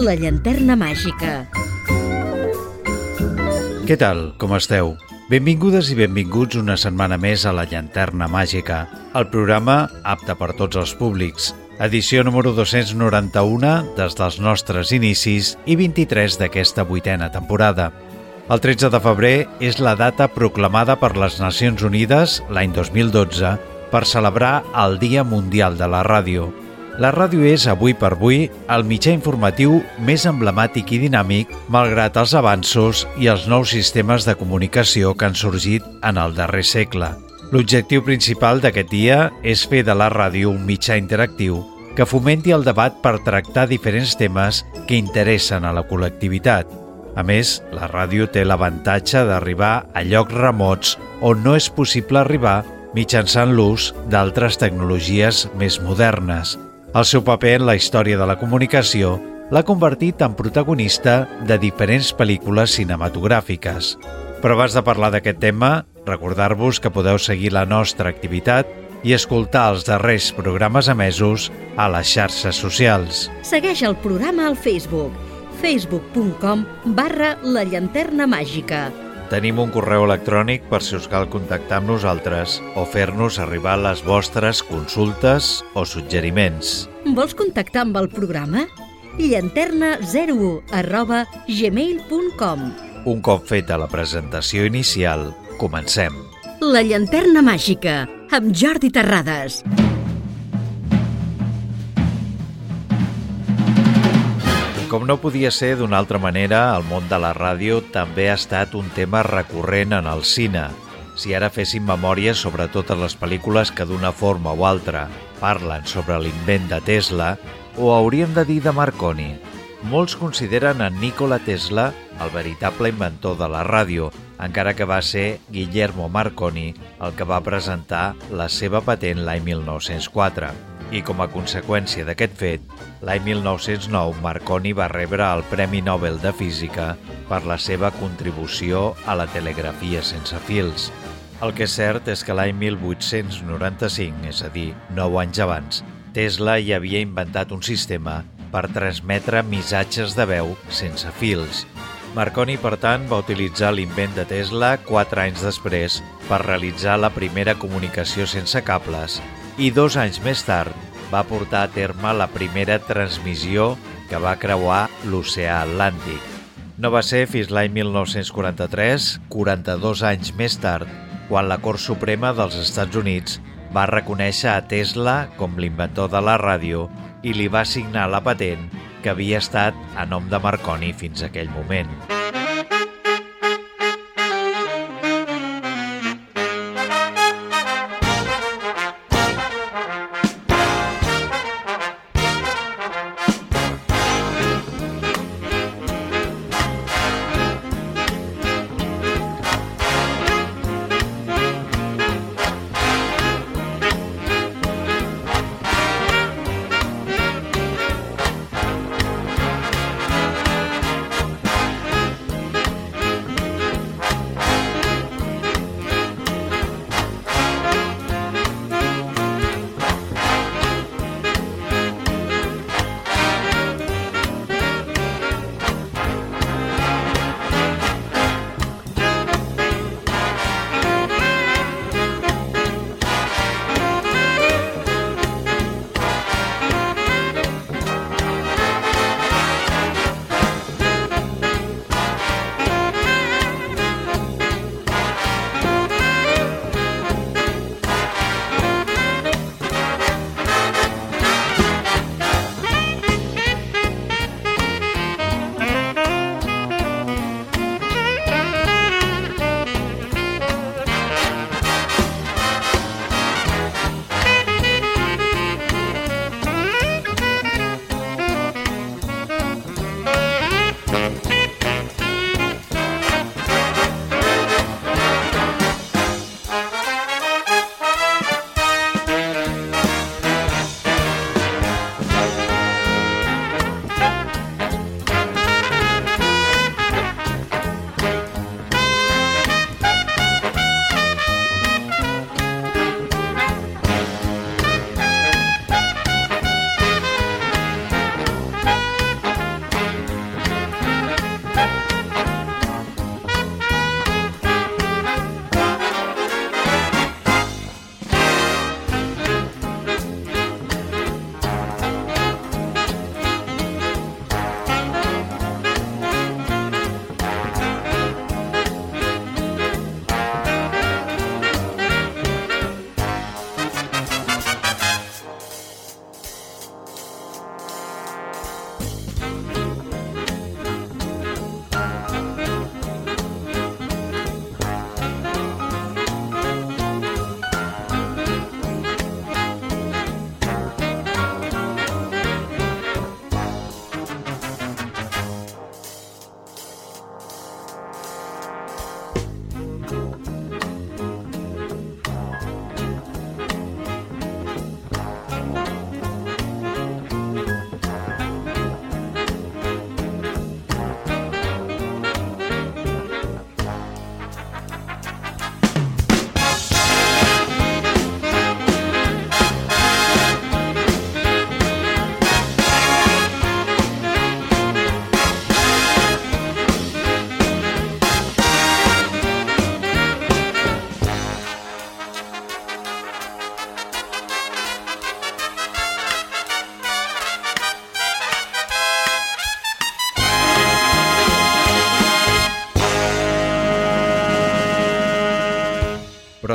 La llanterna màgica. Què tal? Com esteu? Benvingudes i benvinguts una setmana més a La Llanterna Màgica, el programa apte per tots els públics. Edició número 291 des dels nostres inicis i 23 d'aquesta vuitena temporada. El 13 de febrer és la data proclamada per les Nacions Unides l'any 2012 per celebrar el Dia Mundial de la Ràdio. La ràdio és, avui per avui, el mitjà informatiu més emblemàtic i dinàmic malgrat els avanços i els nous sistemes de comunicació que han sorgit en el darrer segle. L'objectiu principal d'aquest dia és fer de la ràdio un mitjà interactiu que fomenti el debat per tractar diferents temes que interessen a la col·lectivitat. A més, la ràdio té l'avantatge d'arribar a llocs remots on no és possible arribar mitjançant l'ús d'altres tecnologies més modernes. El seu paper en la història de la comunicació l'ha convertit en protagonista de diferents pel·lícules cinematogràfiques. Però abans de parlar d'aquest tema, recordar-vos que podeu seguir la nostra activitat i escoltar els darrers programes emesos a les xarxes socials. Segueix el programa al Facebook facebook.com barra la llanterna màgica. Tenim un correu electrònic per si us cal contactar amb nosaltres o fer-nos arribar les vostres consultes o suggeriments. Vols contactar amb el programa? llanterna01 arroba gmail.com Un cop feta la presentació inicial, comencem. La llanterna màgica, amb Jordi Terrades. Com no podia ser d'una altra manera, el món de la ràdio també ha estat un tema recurrent en el cine. Si ara féssim memòria sobre totes les pel·lícules que d'una forma o altra parlen sobre l'invent de Tesla, o hauríem de dir de Marconi. Molts consideren a Nikola Tesla el veritable inventor de la ràdio, encara que va ser Guillermo Marconi el que va presentar la seva patent l'any 1904 i com a conseqüència d'aquest fet, l'any 1909 Marconi va rebre el Premi Nobel de Física per la seva contribució a la telegrafia sense fils. El que és cert és que l'any 1895, és a dir, 9 anys abans, Tesla ja havia inventat un sistema per transmetre missatges de veu sense fils. Marconi, per tant, va utilitzar l'invent de Tesla quatre anys després per realitzar la primera comunicació sense cables i dos anys més tard va portar a terme la primera transmissió que va creuar l'oceà Atlàntic. No va ser fins l'any 1943, 42 anys més tard, quan la Cort Suprema dels Estats Units va reconèixer a Tesla com l'inventor de la ràdio i li va signar la patent que havia estat a nom de Marconi fins aquell moment. Però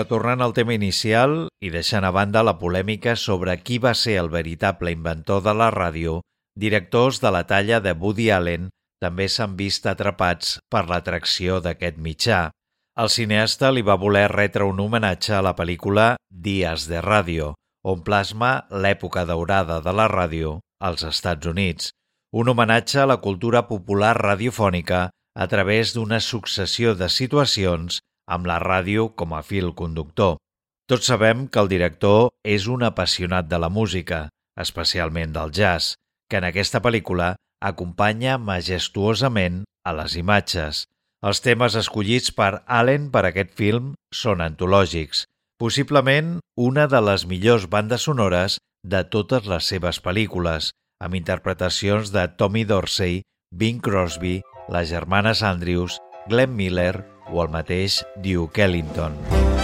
tornant al tema inicial i deixant a banda la polèmica sobre qui va ser el veritable inventor de la ràdio, directors de la talla de Woody Allen també s'han vist atrapats per l'atracció d'aquest mitjà. El cineasta li va voler retre un homenatge a la pel·lícula Dies de Ràdio, on plasma l'època daurada de la ràdio als Estats Units, un homenatge a la cultura popular radiofònica a través d'una successió de situacions amb la ràdio com a fil conductor. Tots sabem que el director és un apassionat de la música, especialment del jazz, que en aquesta pel·lícula acompanya majestuosament a les imatges. Els temes escollits per Allen per aquest film són antològics, possiblement una de les millors bandes sonores de totes les seves pel·lícules, amb interpretacions de Tommy Dorsey, Bing Crosby, les germanes Andrews, Glenn Miller o el mateix Duke Ellington.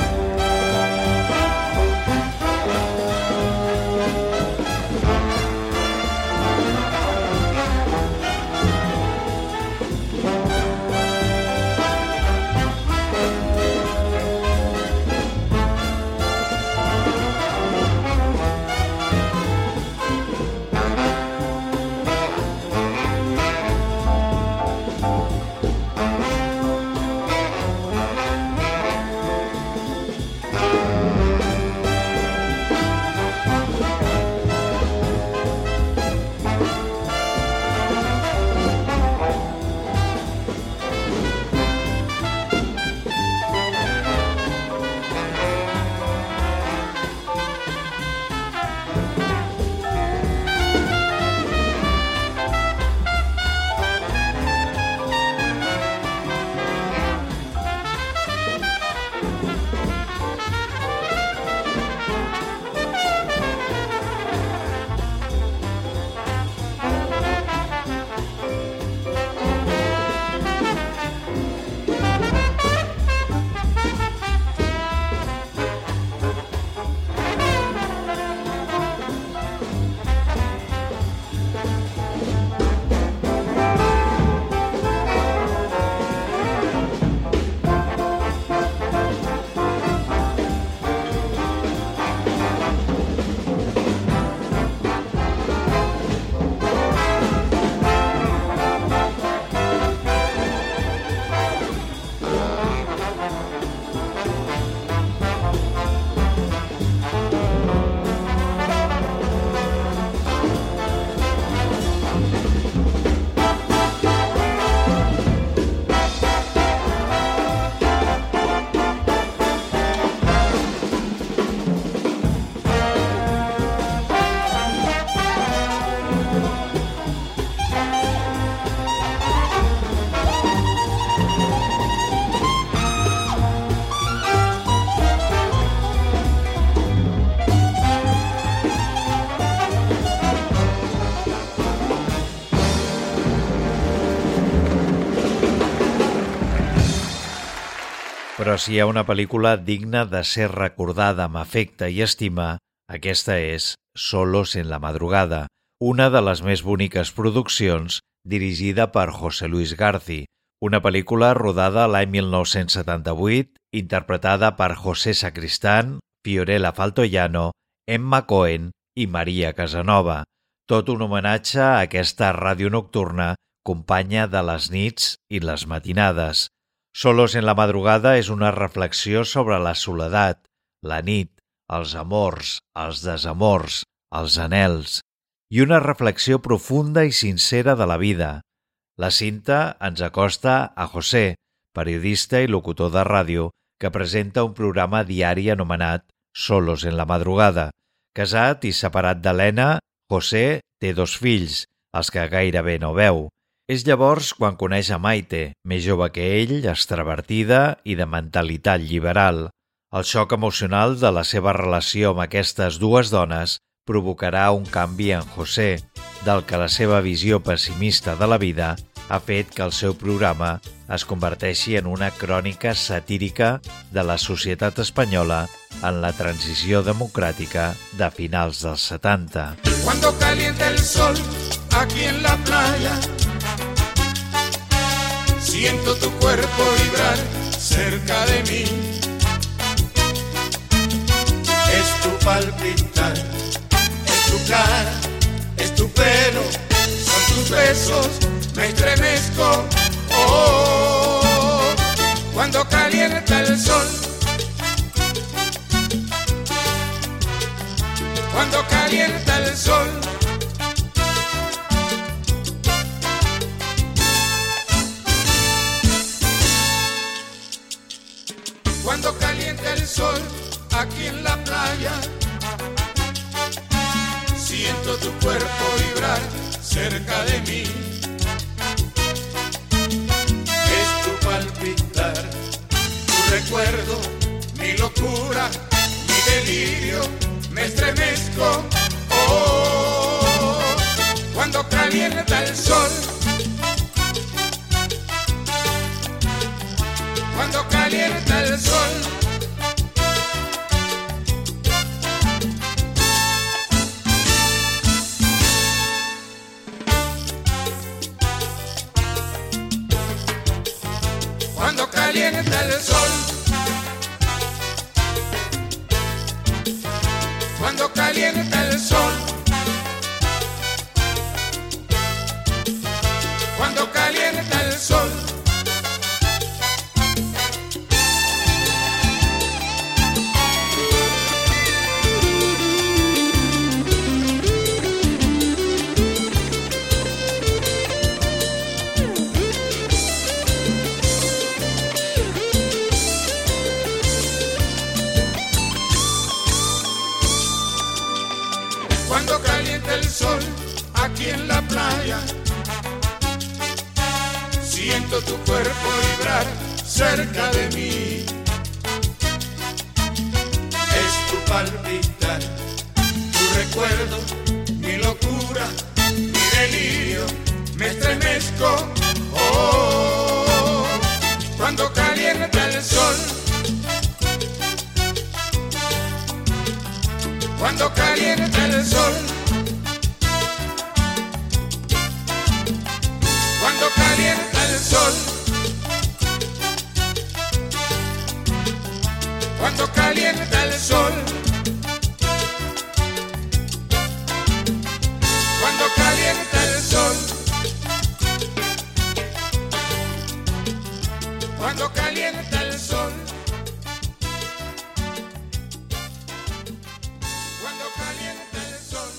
Però si hi ha una pel·lícula digna de ser recordada amb afecte i estima, aquesta és Solos en la madrugada, una de les més boniques produccions dirigida per José Luis Garci, una pel·lícula rodada l'any 1978, interpretada per José Sacristán, Fiorella Faltoiano, Emma Cohen i Maria Casanova. Tot un homenatge a aquesta ràdio nocturna, companya de les nits i les matinades. Solos en la madrugada és una reflexió sobre la soledat, la nit, els amors, els desamors, els anels, i una reflexió profunda i sincera de la vida. La cinta ens acosta a José, periodista i locutor de ràdio, que presenta un programa diari anomenat Solos en la madrugada. Casat i separat d'Helena, José té dos fills, els que gairebé no veu, és llavors quan coneix a Maite, més jove que ell, extravertida i de mentalitat liberal. El xoc emocional de la seva relació amb aquestes dues dones provocarà un canvi en José, del que la seva visió pessimista de la vida ha fet que el seu programa es converteixi en una crònica satírica de la societat espanyola en la transició democràtica de finals dels 70. Cuando calienta el sol aquí en la playa Siento tu cuerpo vibrar cerca de mí. es tu palpitar, es tu cara, es tu pelo, son tus besos, me estremezco. Oh, cuando calienta el sol. Cerca de mí. Es tu palpitar, tu recuerdo, mi locura, mi delirio, me estremezco. Oh, cuando calienta el sol. De mí. Es tu palpitar, tu recuerdo, mi locura, mi delirio, me estremezco. Oh, cuando calienta el sol. Cuando calienta el sol. Cuando calienta sol. Cuando calienta el sol. Cuando calienta el sol. Cuando calienta el sol. Cuando calienta el sol.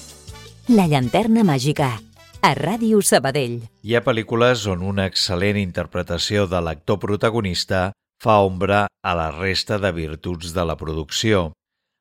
La llanterna màgica a Ràdio Sabadell. Hi ha pel·lícules on una excel·lent interpretació de l'actor protagonista fa ombra a la resta de virtuts de la producció.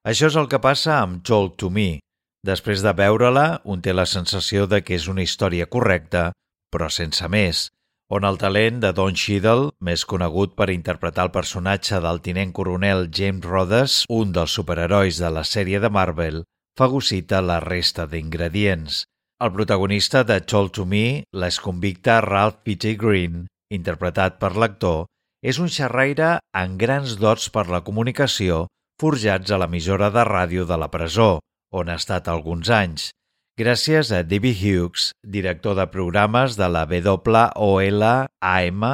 Això és el que passa amb Told to Me. Després de veure-la, un té la sensació de que és una història correcta, però sense més, on el talent de Don Cheadle, més conegut per interpretar el personatge del tinent coronel James Rhodes, un dels superherois de la sèrie de Marvel, fagocita la resta d'ingredients. El protagonista de Told to Me, l'exconvicte Ralph P.J. Green, interpretat per l'actor, és un xerraire amb grans dots per la comunicació forjats a l'emissora de ràdio de la presó, on ha estat alguns anys. Gràcies a Debbie Hughes, director de programes de la WOLAM,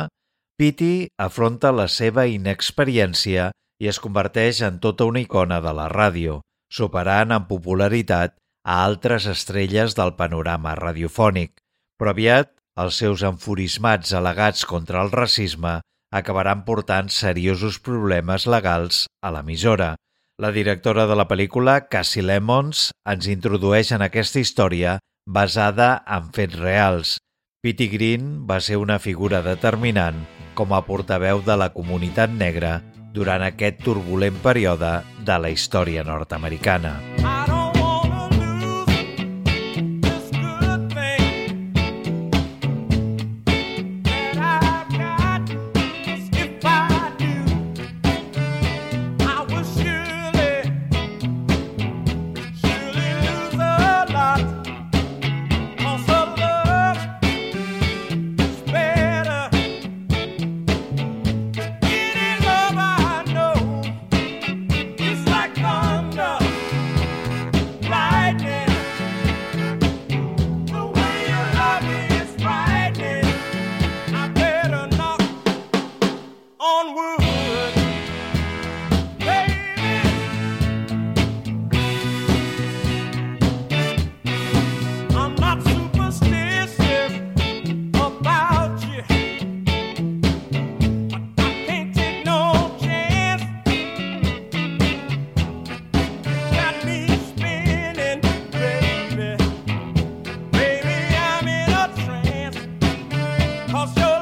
Pitti afronta la seva inexperiència i es converteix en tota una icona de la ràdio, superant en popularitat a altres estrelles del panorama radiofònic, però aviat els seus enfurismats al·legats contra el racisme acabaran portant seriosos problemes legals a l'emissora. La directora de la pel·lícula, Cassie Lemons, ens introdueix en aquesta història basada en fets reals. Pitty Green va ser una figura determinant com a portaveu de la comunitat negra durant aquest turbulent període de la història nord-americana. Cause you're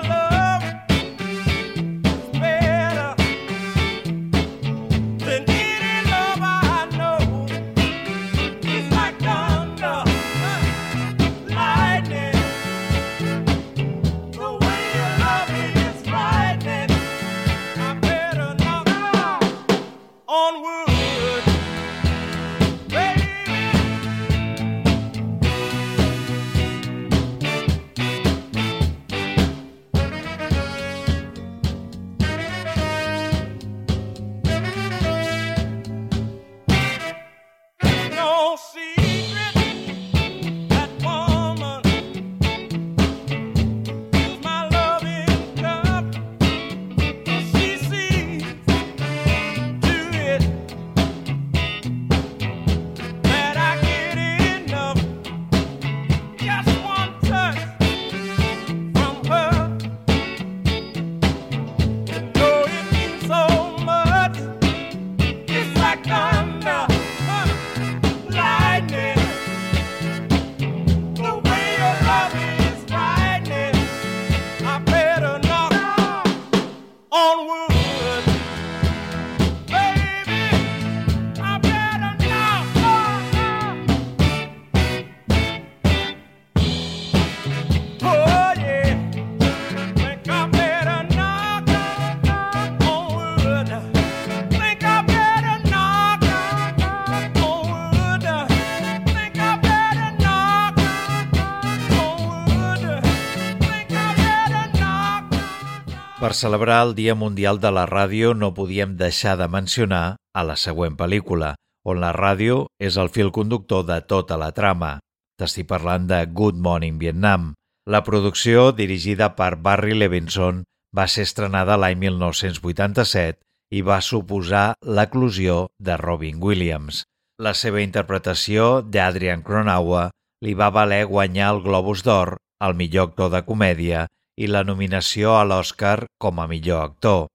celebrar el Dia Mundial de la Ràdio no podíem deixar de mencionar a la següent pel·lícula, on la ràdio és el fil conductor de tota la trama. T'estic parlant de Good Morning Vietnam. La producció, dirigida per Barry Levinson, va ser estrenada l'any 1987 i va suposar l'eclusió de Robin Williams. La seva interpretació d'Adrian Cronauer li va valer guanyar el Globus d'Or, el millor actor de comèdia i la nominació a l'Oscar com a millor actor.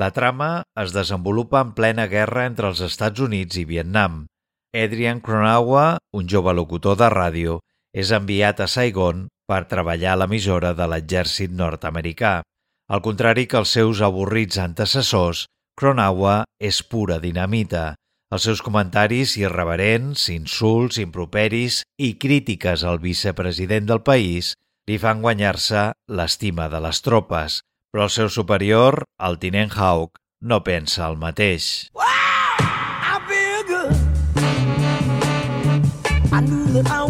La trama es desenvolupa en plena guerra entre els Estats Units i Vietnam. Adrian Cronauer, un jove locutor de ràdio, és enviat a Saigon per treballar a l'emissora de l'exèrcit nord-americà. Al contrari que els seus avorrits antecessors, Cronauer és pura dinamita. Els seus comentaris irreverents, insults, improperis i crítiques al vicepresident del país li fan guanyar-se l'estima de les tropes, però el seu superior, el tinent Hawk, no pensa el mateix. I good. I knew that I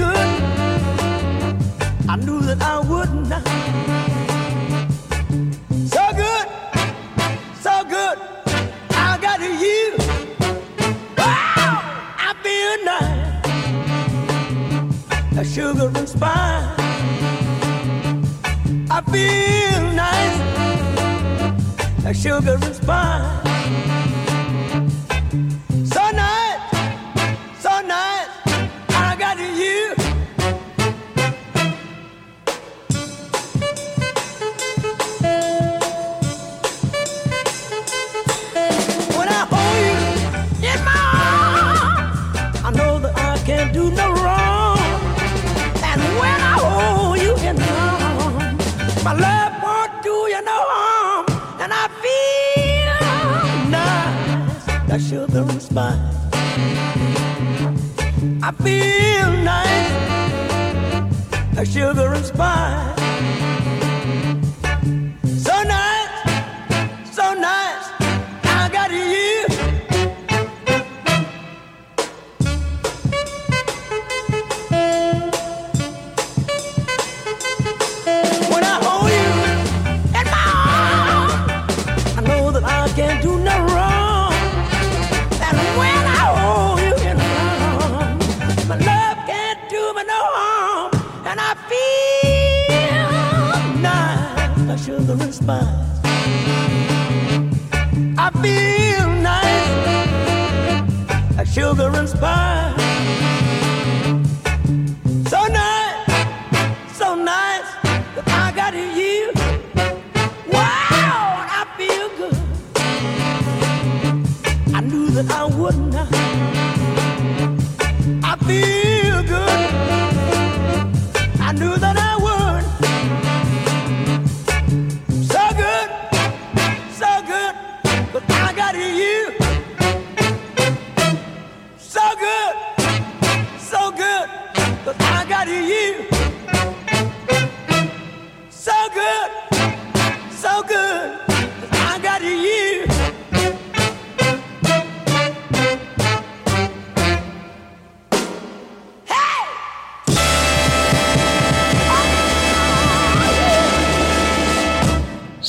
good. I wouldn't. So good, so good. I got! I. A sugar and spice. I feel nice, a sugar and spice.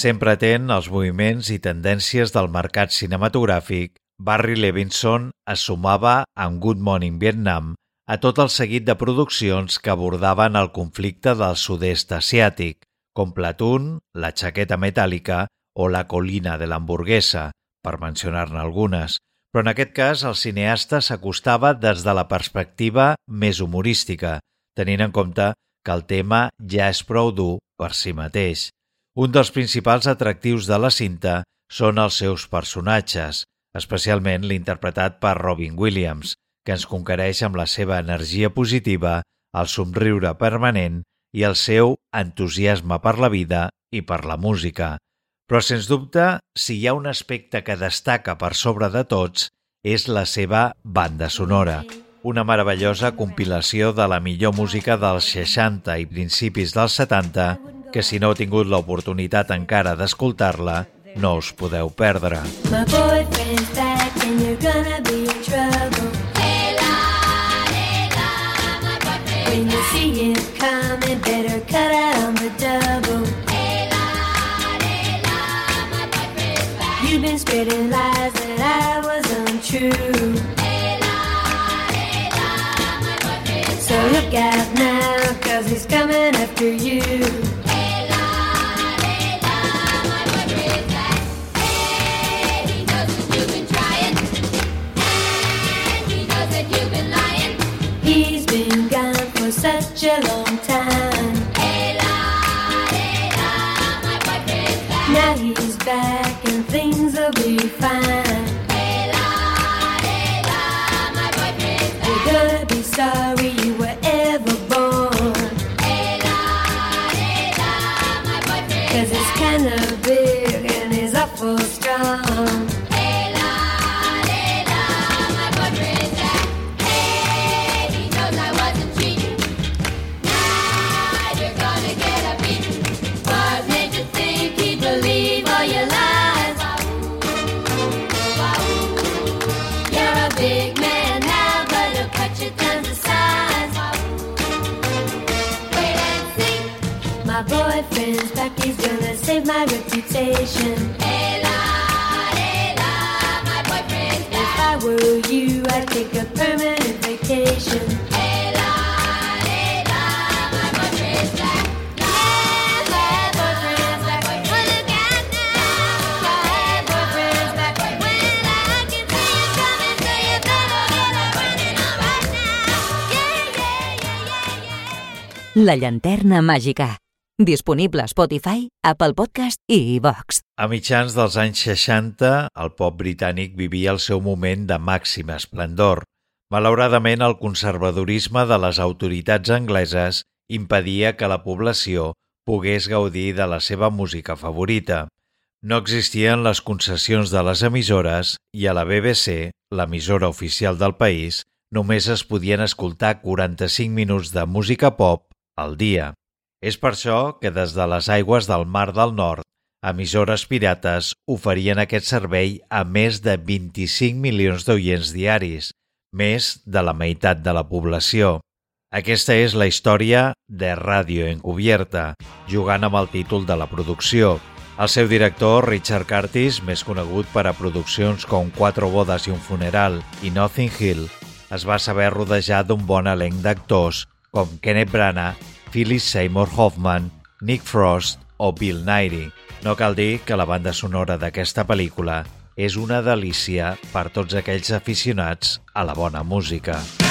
Sempre atent als moviments i tendències del mercat cinematogràfic, Barry Levinson es sumava amb Good Morning Vietnam a tot el seguit de produccions que abordaven el conflicte del sud-est asiàtic, com Platoon, La jaqueta metàl·lica o La colina de l'hamburguesa, per mencionar-ne algunes, però en aquest cas el cineasta s'acostava des de la perspectiva més humorística, tenint en compte que el tema ja és prou dur per si mateix. Un dels principals atractius de la cinta són els seus personatges, especialment l'interpretat per Robin Williams, que ens conquereix amb la seva energia positiva, el somriure permanent i el seu entusiasme per la vida i per la música. Però, sens dubte, si hi ha un aspecte que destaca per sobre de tots, és la seva banda sonora. Una meravellosa compilació de la millor música dels 60 i principis dels 70 que si no heu tingut l'oportunitat encara d'escoltar-la, no us podeu perdre. When see better cut out the double. You've been I was untrue. So look out now, cause he's coming after you. Such a long time. Ela, Ela, my boyfriend's back. Now he's back and things will be fine. Reputation. If I were you, I'd take a permanent vacation. La llanterna màgica. Disponible a Spotify, Apple Podcast i iVox. A mitjans dels anys 60, el pop britànic vivia el seu moment de màxim esplendor. Malauradament, el conservadorisme de les autoritats angleses impedia que la població pogués gaudir de la seva música favorita. No existien les concessions de les emissores i a la BBC, l'emissora oficial del país, només es podien escoltar 45 minuts de música pop al dia. És per això que des de les aigües del Mar del Nord, emissores pirates oferien aquest servei a més de 25 milions d'oients diaris, més de la meitat de la població. Aquesta és la història de Ràdio Encubierta, jugant amb el títol de la producció. El seu director, Richard Curtis, més conegut per a produccions com Quatre bodes i un funeral i Nothing Hill, es va saber rodejar d'un bon elenc d'actors com Kenneth Branagh, Phyllis Seymour Hoffman, Nick Frost o Bill Nighy. No cal dir que la banda sonora d'aquesta pel·lícula és una delícia per tots aquells aficionats a la bona música. Put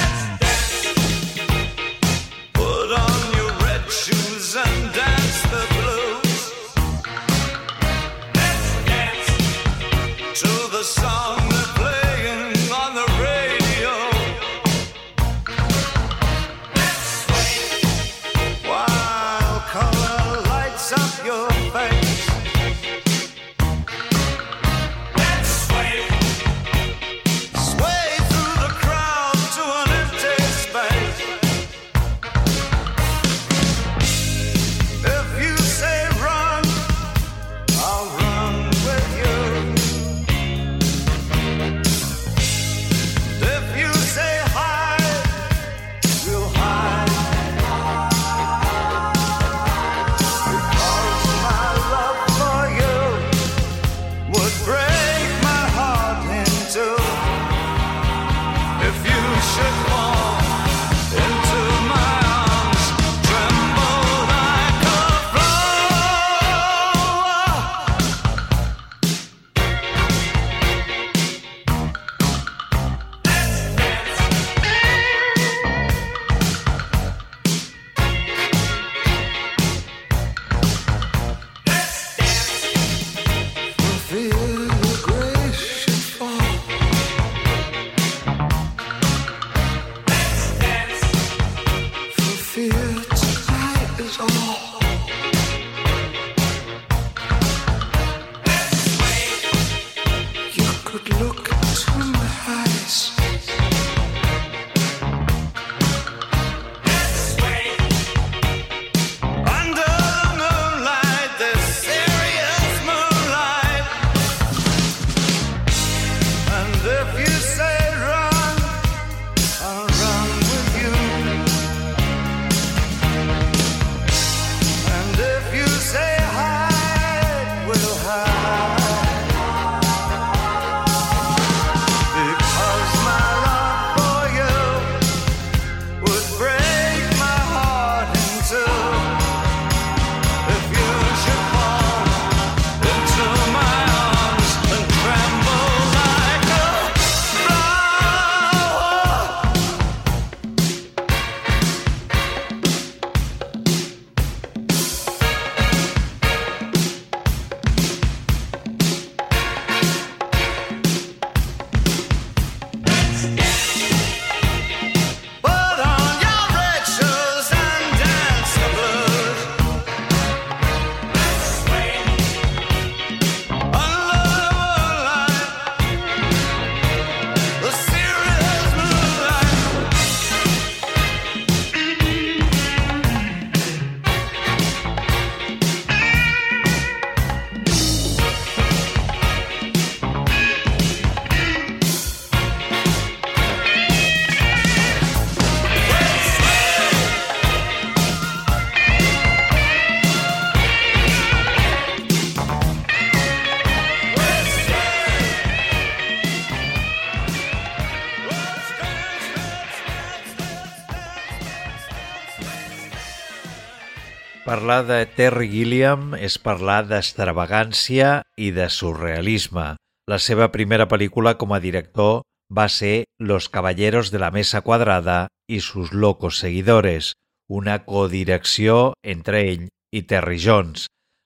Parlar de Terry Gilliam és parlar d'extravagància i de surrealisme. La seva primera pel·lícula com a director va ser Los Caballeros de la Mesa Quadrada i sus locos seguidores, una codirecció entre ell i Terry Jones.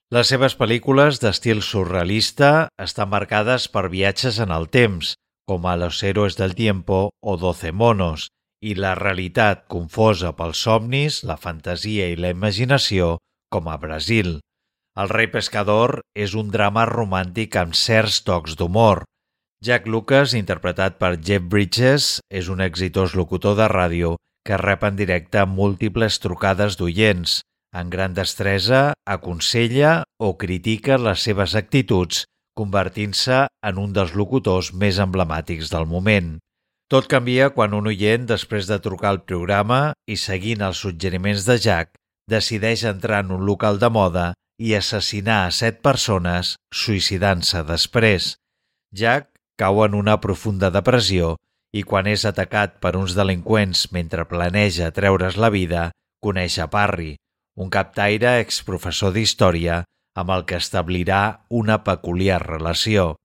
Les seves pel·lícules d'estil surrealista estan marcades per viatges en el temps, com a Los héroes del tiempo o Doce monos, i la realitat confosa pels somnis, la fantasia i la imaginació, com a Brasil. El rei pescador és un drama romàntic amb certs tocs d'humor. Jack Lucas, interpretat per Jeff Bridges, és un exitós locutor de ràdio que rep en directe múltiples trucades d'oients. En gran destresa, aconsella o critica les seves actituds, convertint-se en un dels locutors més emblemàtics del moment. Tot canvia quan un oient, després de trucar al programa i seguint els suggeriments de Jack, decideix entrar en un local de moda i assassinar a set persones, suïcidant-se després. Jack cau en una profunda depressió i quan és atacat per uns delinqüents mentre planeja treure's la vida, coneix a Parry, un captaire exprofessor d'història amb el que establirà una peculiar relació.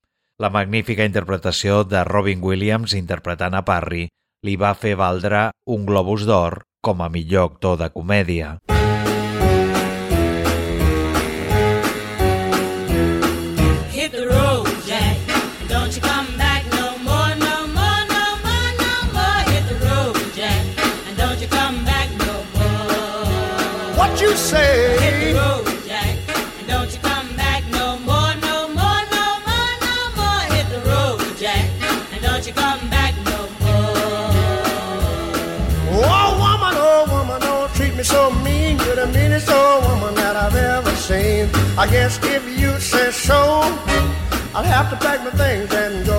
La magnífica interpretació de Robin Williams interpretant a Parry li va fer valdre un Globus d'Or com a millor actor de comèdia. Hit What Hit say? the road, Jack. And don't you come back no more, no more, no more, no more. Hit the road, Jack. And don't you come back no more. Oh woman, oh woman, don't treat me so mean. You're the meanest old woman that I've ever seen. I guess if you say so, I'll have to pack my things and go.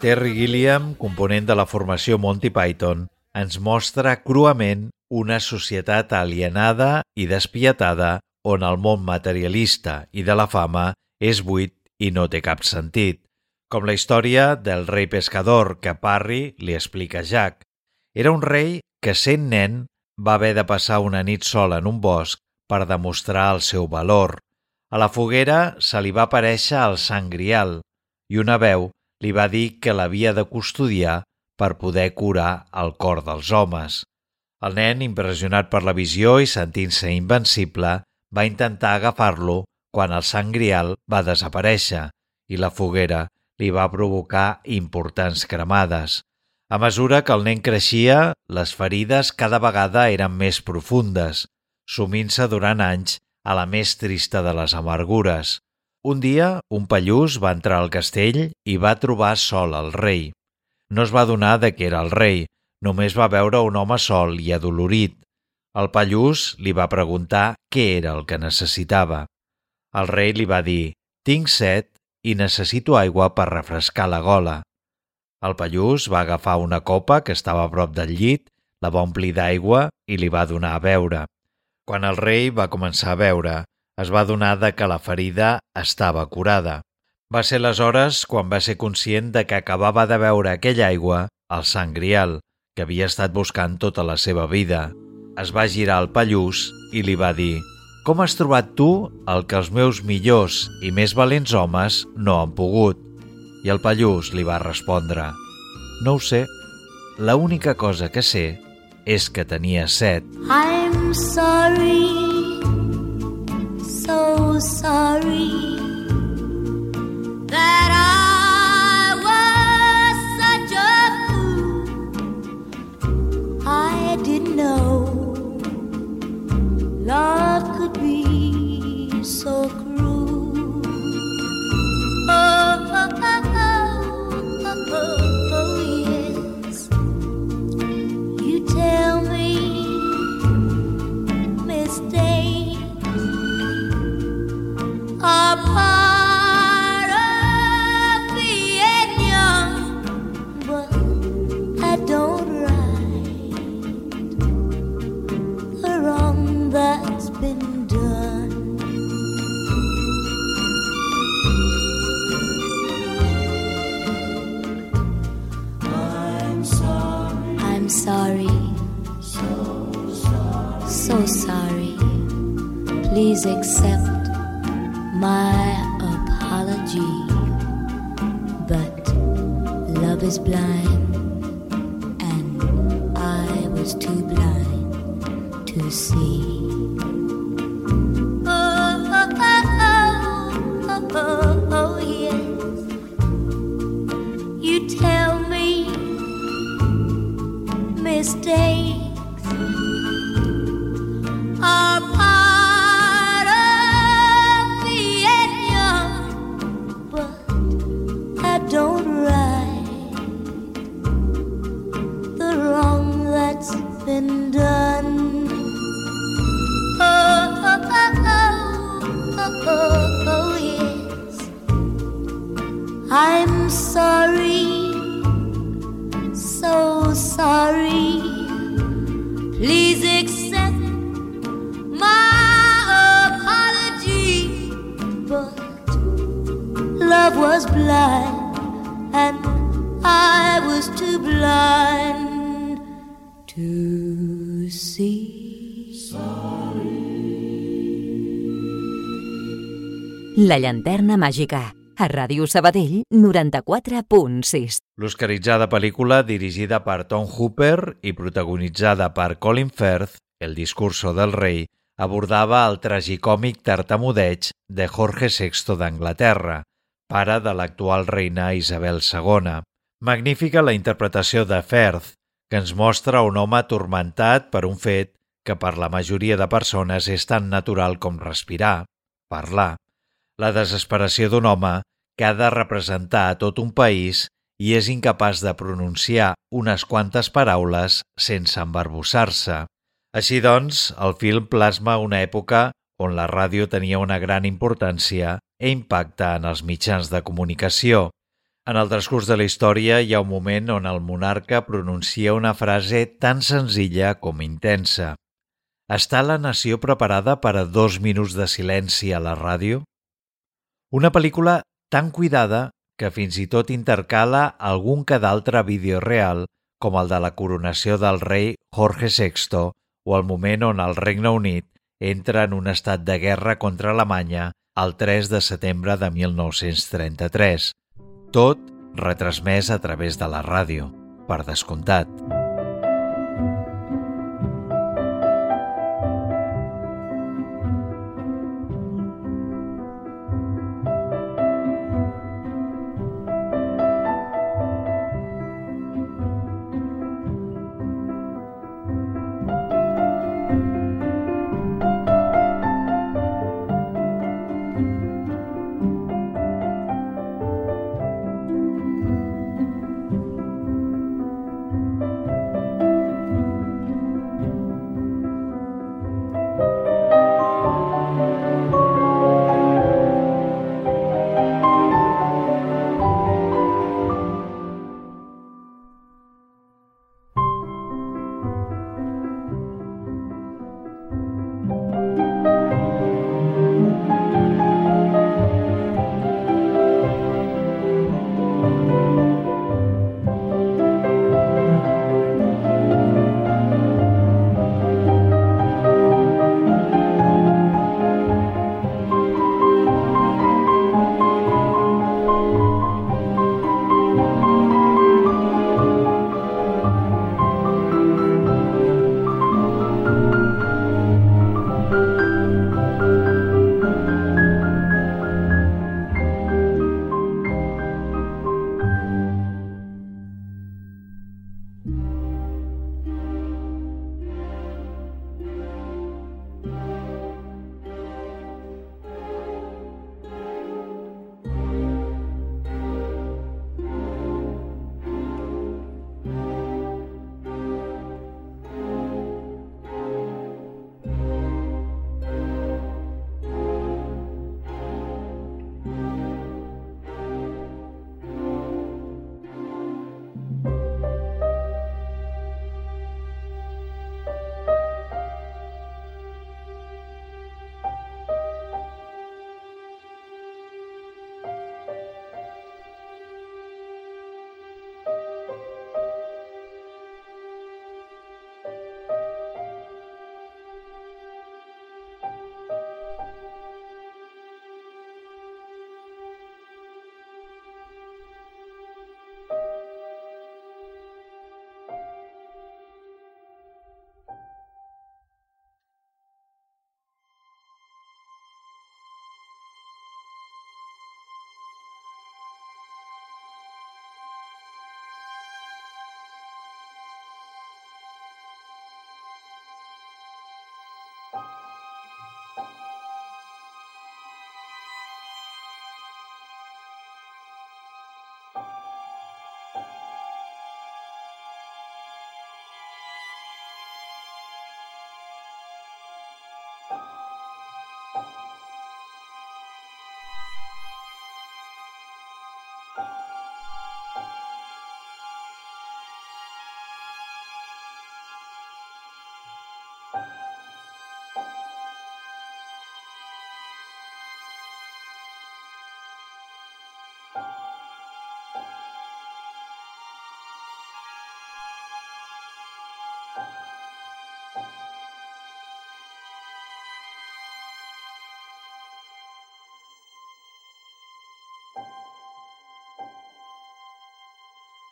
Terry Gilliam, component de la formació Monty Python, ens mostra cruament una societat alienada i despietada on el món materialista i de la fama és buit i no té cap sentit, com la història del rei pescador que Parry li explica a Jack. Era un rei que, sent nen, va haver de passar una nit sola en un bosc per demostrar el seu valor. A la foguera se li va aparèixer el sant grial i una veu li va dir que l'havia de custodiar per poder curar el cor dels homes. El nen, impressionat per la visió i sentint-se invencible, va intentar agafar-lo quan el sant grial va desaparèixer i la foguera li va provocar importants cremades. A mesura que el nen creixia, les ferides cada vegada eren més profundes, sumint-se durant anys a la més trista de les amargures. Un dia, un pallús va entrar al castell i va trobar sol el rei. No es va donar de què era el rei, només va veure un home sol i adolorit. El pallús li va preguntar què era el que necessitava. El rei li va dir, tinc set i necessito aigua per refrescar la gola. El pallús va agafar una copa que estava a prop del llit, la va omplir d'aigua i li va donar a beure. Quan el rei va començar a beure, es va donar de que la ferida estava curada. Va ser aleshores quan va ser conscient de que acabava de beure aquella aigua al Sant Grial, que havia estat buscant tota la seva vida. Es va girar al pallús i li va dir Com has trobat tu el que els meus millors i més valents homes no han pogut? I el Pallús li va respondre No ho sé, la única cosa que sé és que tenia set. I'm sorry, so sorry that I was such a fool. I didn't know love could be so cruel. Was too blind to see. La llanterna màgica, a Ràdio Sabadell 94.6. L'oscaritzada pel·lícula dirigida per Tom Hooper i protagonitzada per Colin Firth, El discurso del rei, abordava el tragicòmic tartamudeig de Jorge VI d'Anglaterra, pare de l'actual reina Isabel II. Magnífica la interpretació de Firth, que ens mostra un home atormentat per un fet que per la majoria de persones és tan natural com respirar, parlar. La desesperació d'un home que ha de representar a tot un país i és incapaç de pronunciar unes quantes paraules sense embarbussar-se. Així doncs, el film plasma una època on la ràdio tenia una gran importància e impacte en els mitjans de comunicació. En el transcurs de la història hi ha un moment on el monarca pronuncia una frase tan senzilla com intensa. Està la nació preparada per a dos minuts de silenci a la ràdio? Una pel·lícula tan cuidada que fins i tot intercala algun que d'altre vídeo real, com el de la coronació del rei Jorge VI o el moment on el Regne Unit entra en un estat de guerra contra Alemanya el 3 de setembre de 1933. Tot retransmès a través de la ràdio, per descomptat.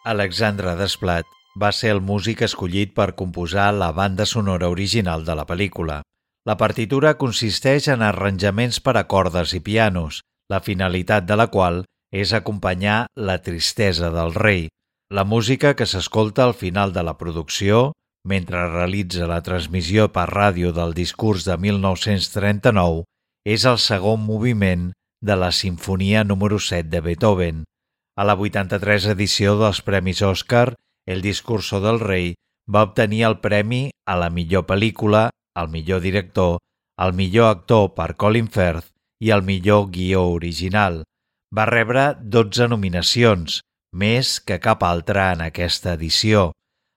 Alexandre Desplat va ser el músic escollit per composar la banda sonora original de la pel·lícula. La partitura consisteix en arranjaments per a cordes i pianos, la finalitat de la qual és acompanyar la tristesa del rei. La música que s'escolta al final de la producció, mentre realitza la transmissió per ràdio del discurs de 1939, és el segon moviment de la Sinfonia número 7 de Beethoven. A la 83 edició dels Premis Òscar, El discurso del rei va obtenir el premi a la millor pel·lícula, al millor director, al millor actor per Colin Firth i al millor guió original. Va rebre 12 nominacions, més que cap altra en aquesta edició.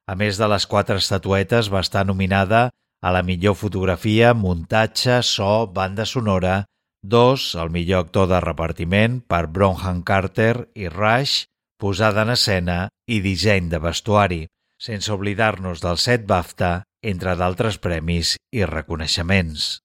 A més de les quatre estatuetes, va estar nominada a la millor fotografia, muntatge, so, banda sonora, dos, el millor actor de repartiment per Bronhan Carter i Rush, posada en escena i disseny de vestuari, sense oblidar-nos del set BAFTA, entre d'altres premis i reconeixements.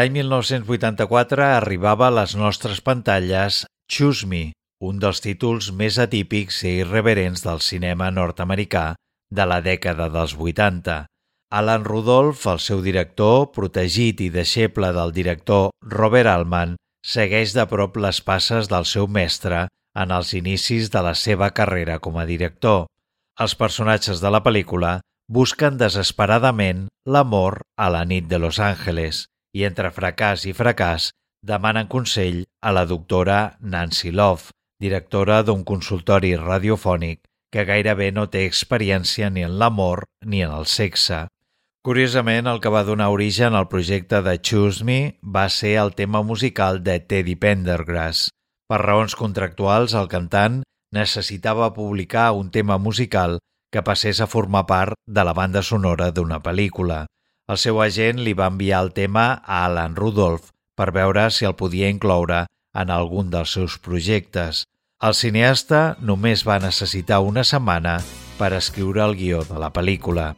L'any 1984 arribava a les nostres pantalles Choose Me, un dels títols més atípics i irreverents del cinema nord-americà de la dècada dels 80. Alan Rudolph, el seu director, protegit i deixeble del director Robert Altman, segueix de prop les passes del seu mestre en els inicis de la seva carrera com a director. Els personatges de la pel·lícula busquen desesperadament l'amor a la nit de Los Angeles i entre fracàs i fracàs demanen consell a la doctora Nancy Love, directora d'un consultori radiofònic que gairebé no té experiència ni en l'amor ni en el sexe. Curiosament, el que va donar origen al projecte de Choose Me va ser el tema musical de Teddy Pendergrass. Per raons contractuals, el cantant necessitava publicar un tema musical que passés a formar part de la banda sonora d'una pel·lícula. El seu agent li va enviar el tema a Alan Rudolph per veure si el podia incloure en algun dels seus projectes. El cineasta només va necessitar una setmana per escriure el guió de la pel·lícula.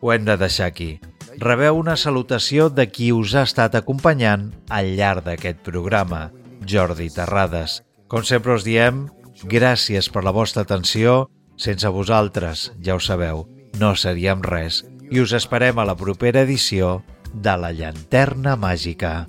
Ho hem de deixar aquí. Rebeu una salutació de qui us ha estat acompanyant al llarg d'aquest programa, Jordi Terrades. Com sempre us diem, gràcies per la vostra atenció. Sense vosaltres, ja ho sabeu, no seríem res. I us esperem a la propera edició de La Llanterna Màgica.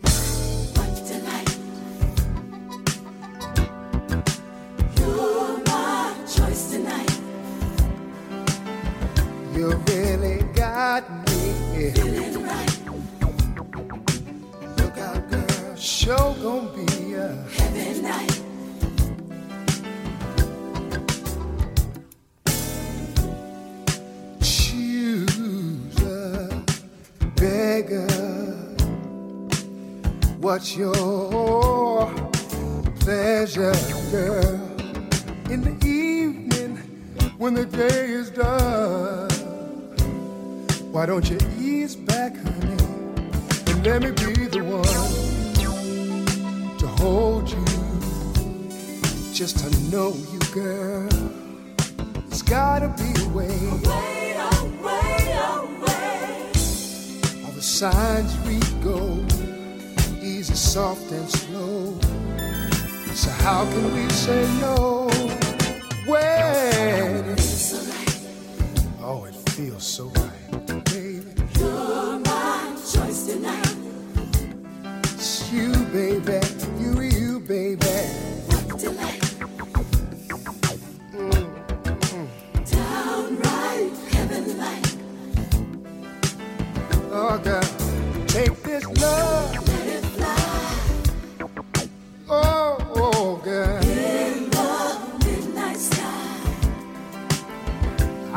What's your pleasure, girl? In the evening when the day is done. Why don't you ease back, honey, and let me be the one to hold you, just to know you, girl. It's gotta be a way. Away, away, away. All the signs we gold, soft, and slow. So how can we say no? When oh, it feels so right,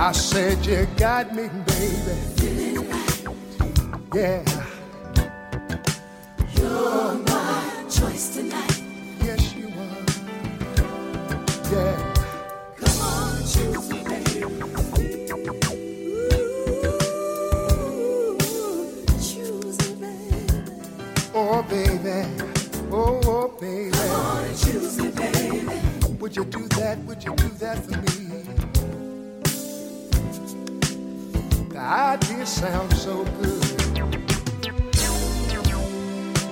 I said you got me, baby. Feeling right. Yeah, You're my choice tonight. yes you are. Yeah. Come on, choose me, baby. Ooh, choose me, baby. Oh, baby. Oh, oh, baby. Come on choose me, baby. Would you do that? Would you do that for me? Idea sounds so good.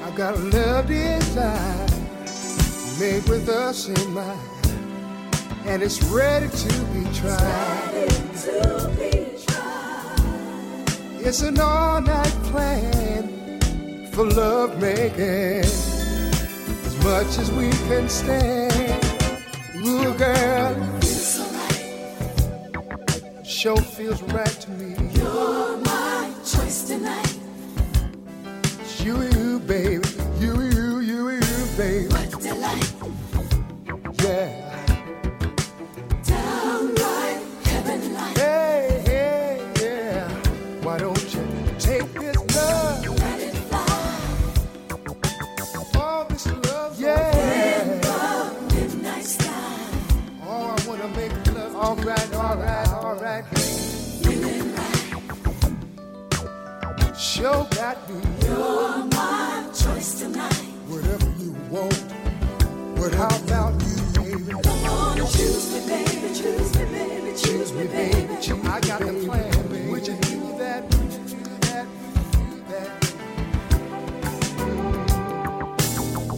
I've got a love design made with us in mind, and it's ready to be tried. To be tried. It's an all-night plan for love making, as much as we can stand. Ooh, girl, show feels right to me. You're my choice tonight. It's you, baby. sure got me. You're my choice tonight. Whatever you want, but how about you, baby? Oh, choose me, baby, choose me, baby, choose, choose me, baby. baby. I got the plan, baby. Would you do that?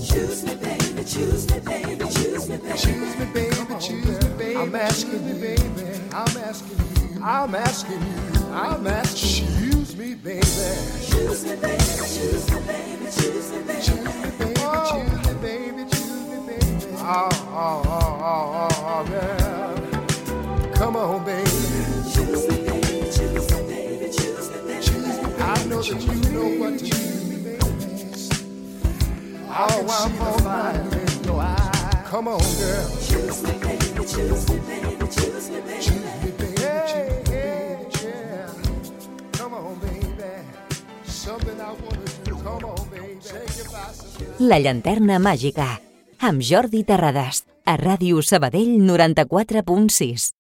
Choose me, baby, choose me, baby, choose me, baby. Choose me, baby, Come choose on, me, baby. I'm asking you, baby. I'm asking you. I'm asking you. I'm asking you. Choose me, baby. Choose me, baby. Choose me, baby. Choose me, baby. Choose me, baby. Choose me, baby. Choose me, baby. Oh, oh, oh, oh, oh, oh, girl. Come on, baby. Choose me, baby. Choose me, baby. Choose me, baby. Choose me, baby. I know that you know what to do, baby. Oh, I'm on your eyes. Come on, girl. Choose me, baby. Choose me, baby. La llanterna màgica, amb Jordi Terrades, a Ràdio Sabadell 94.6.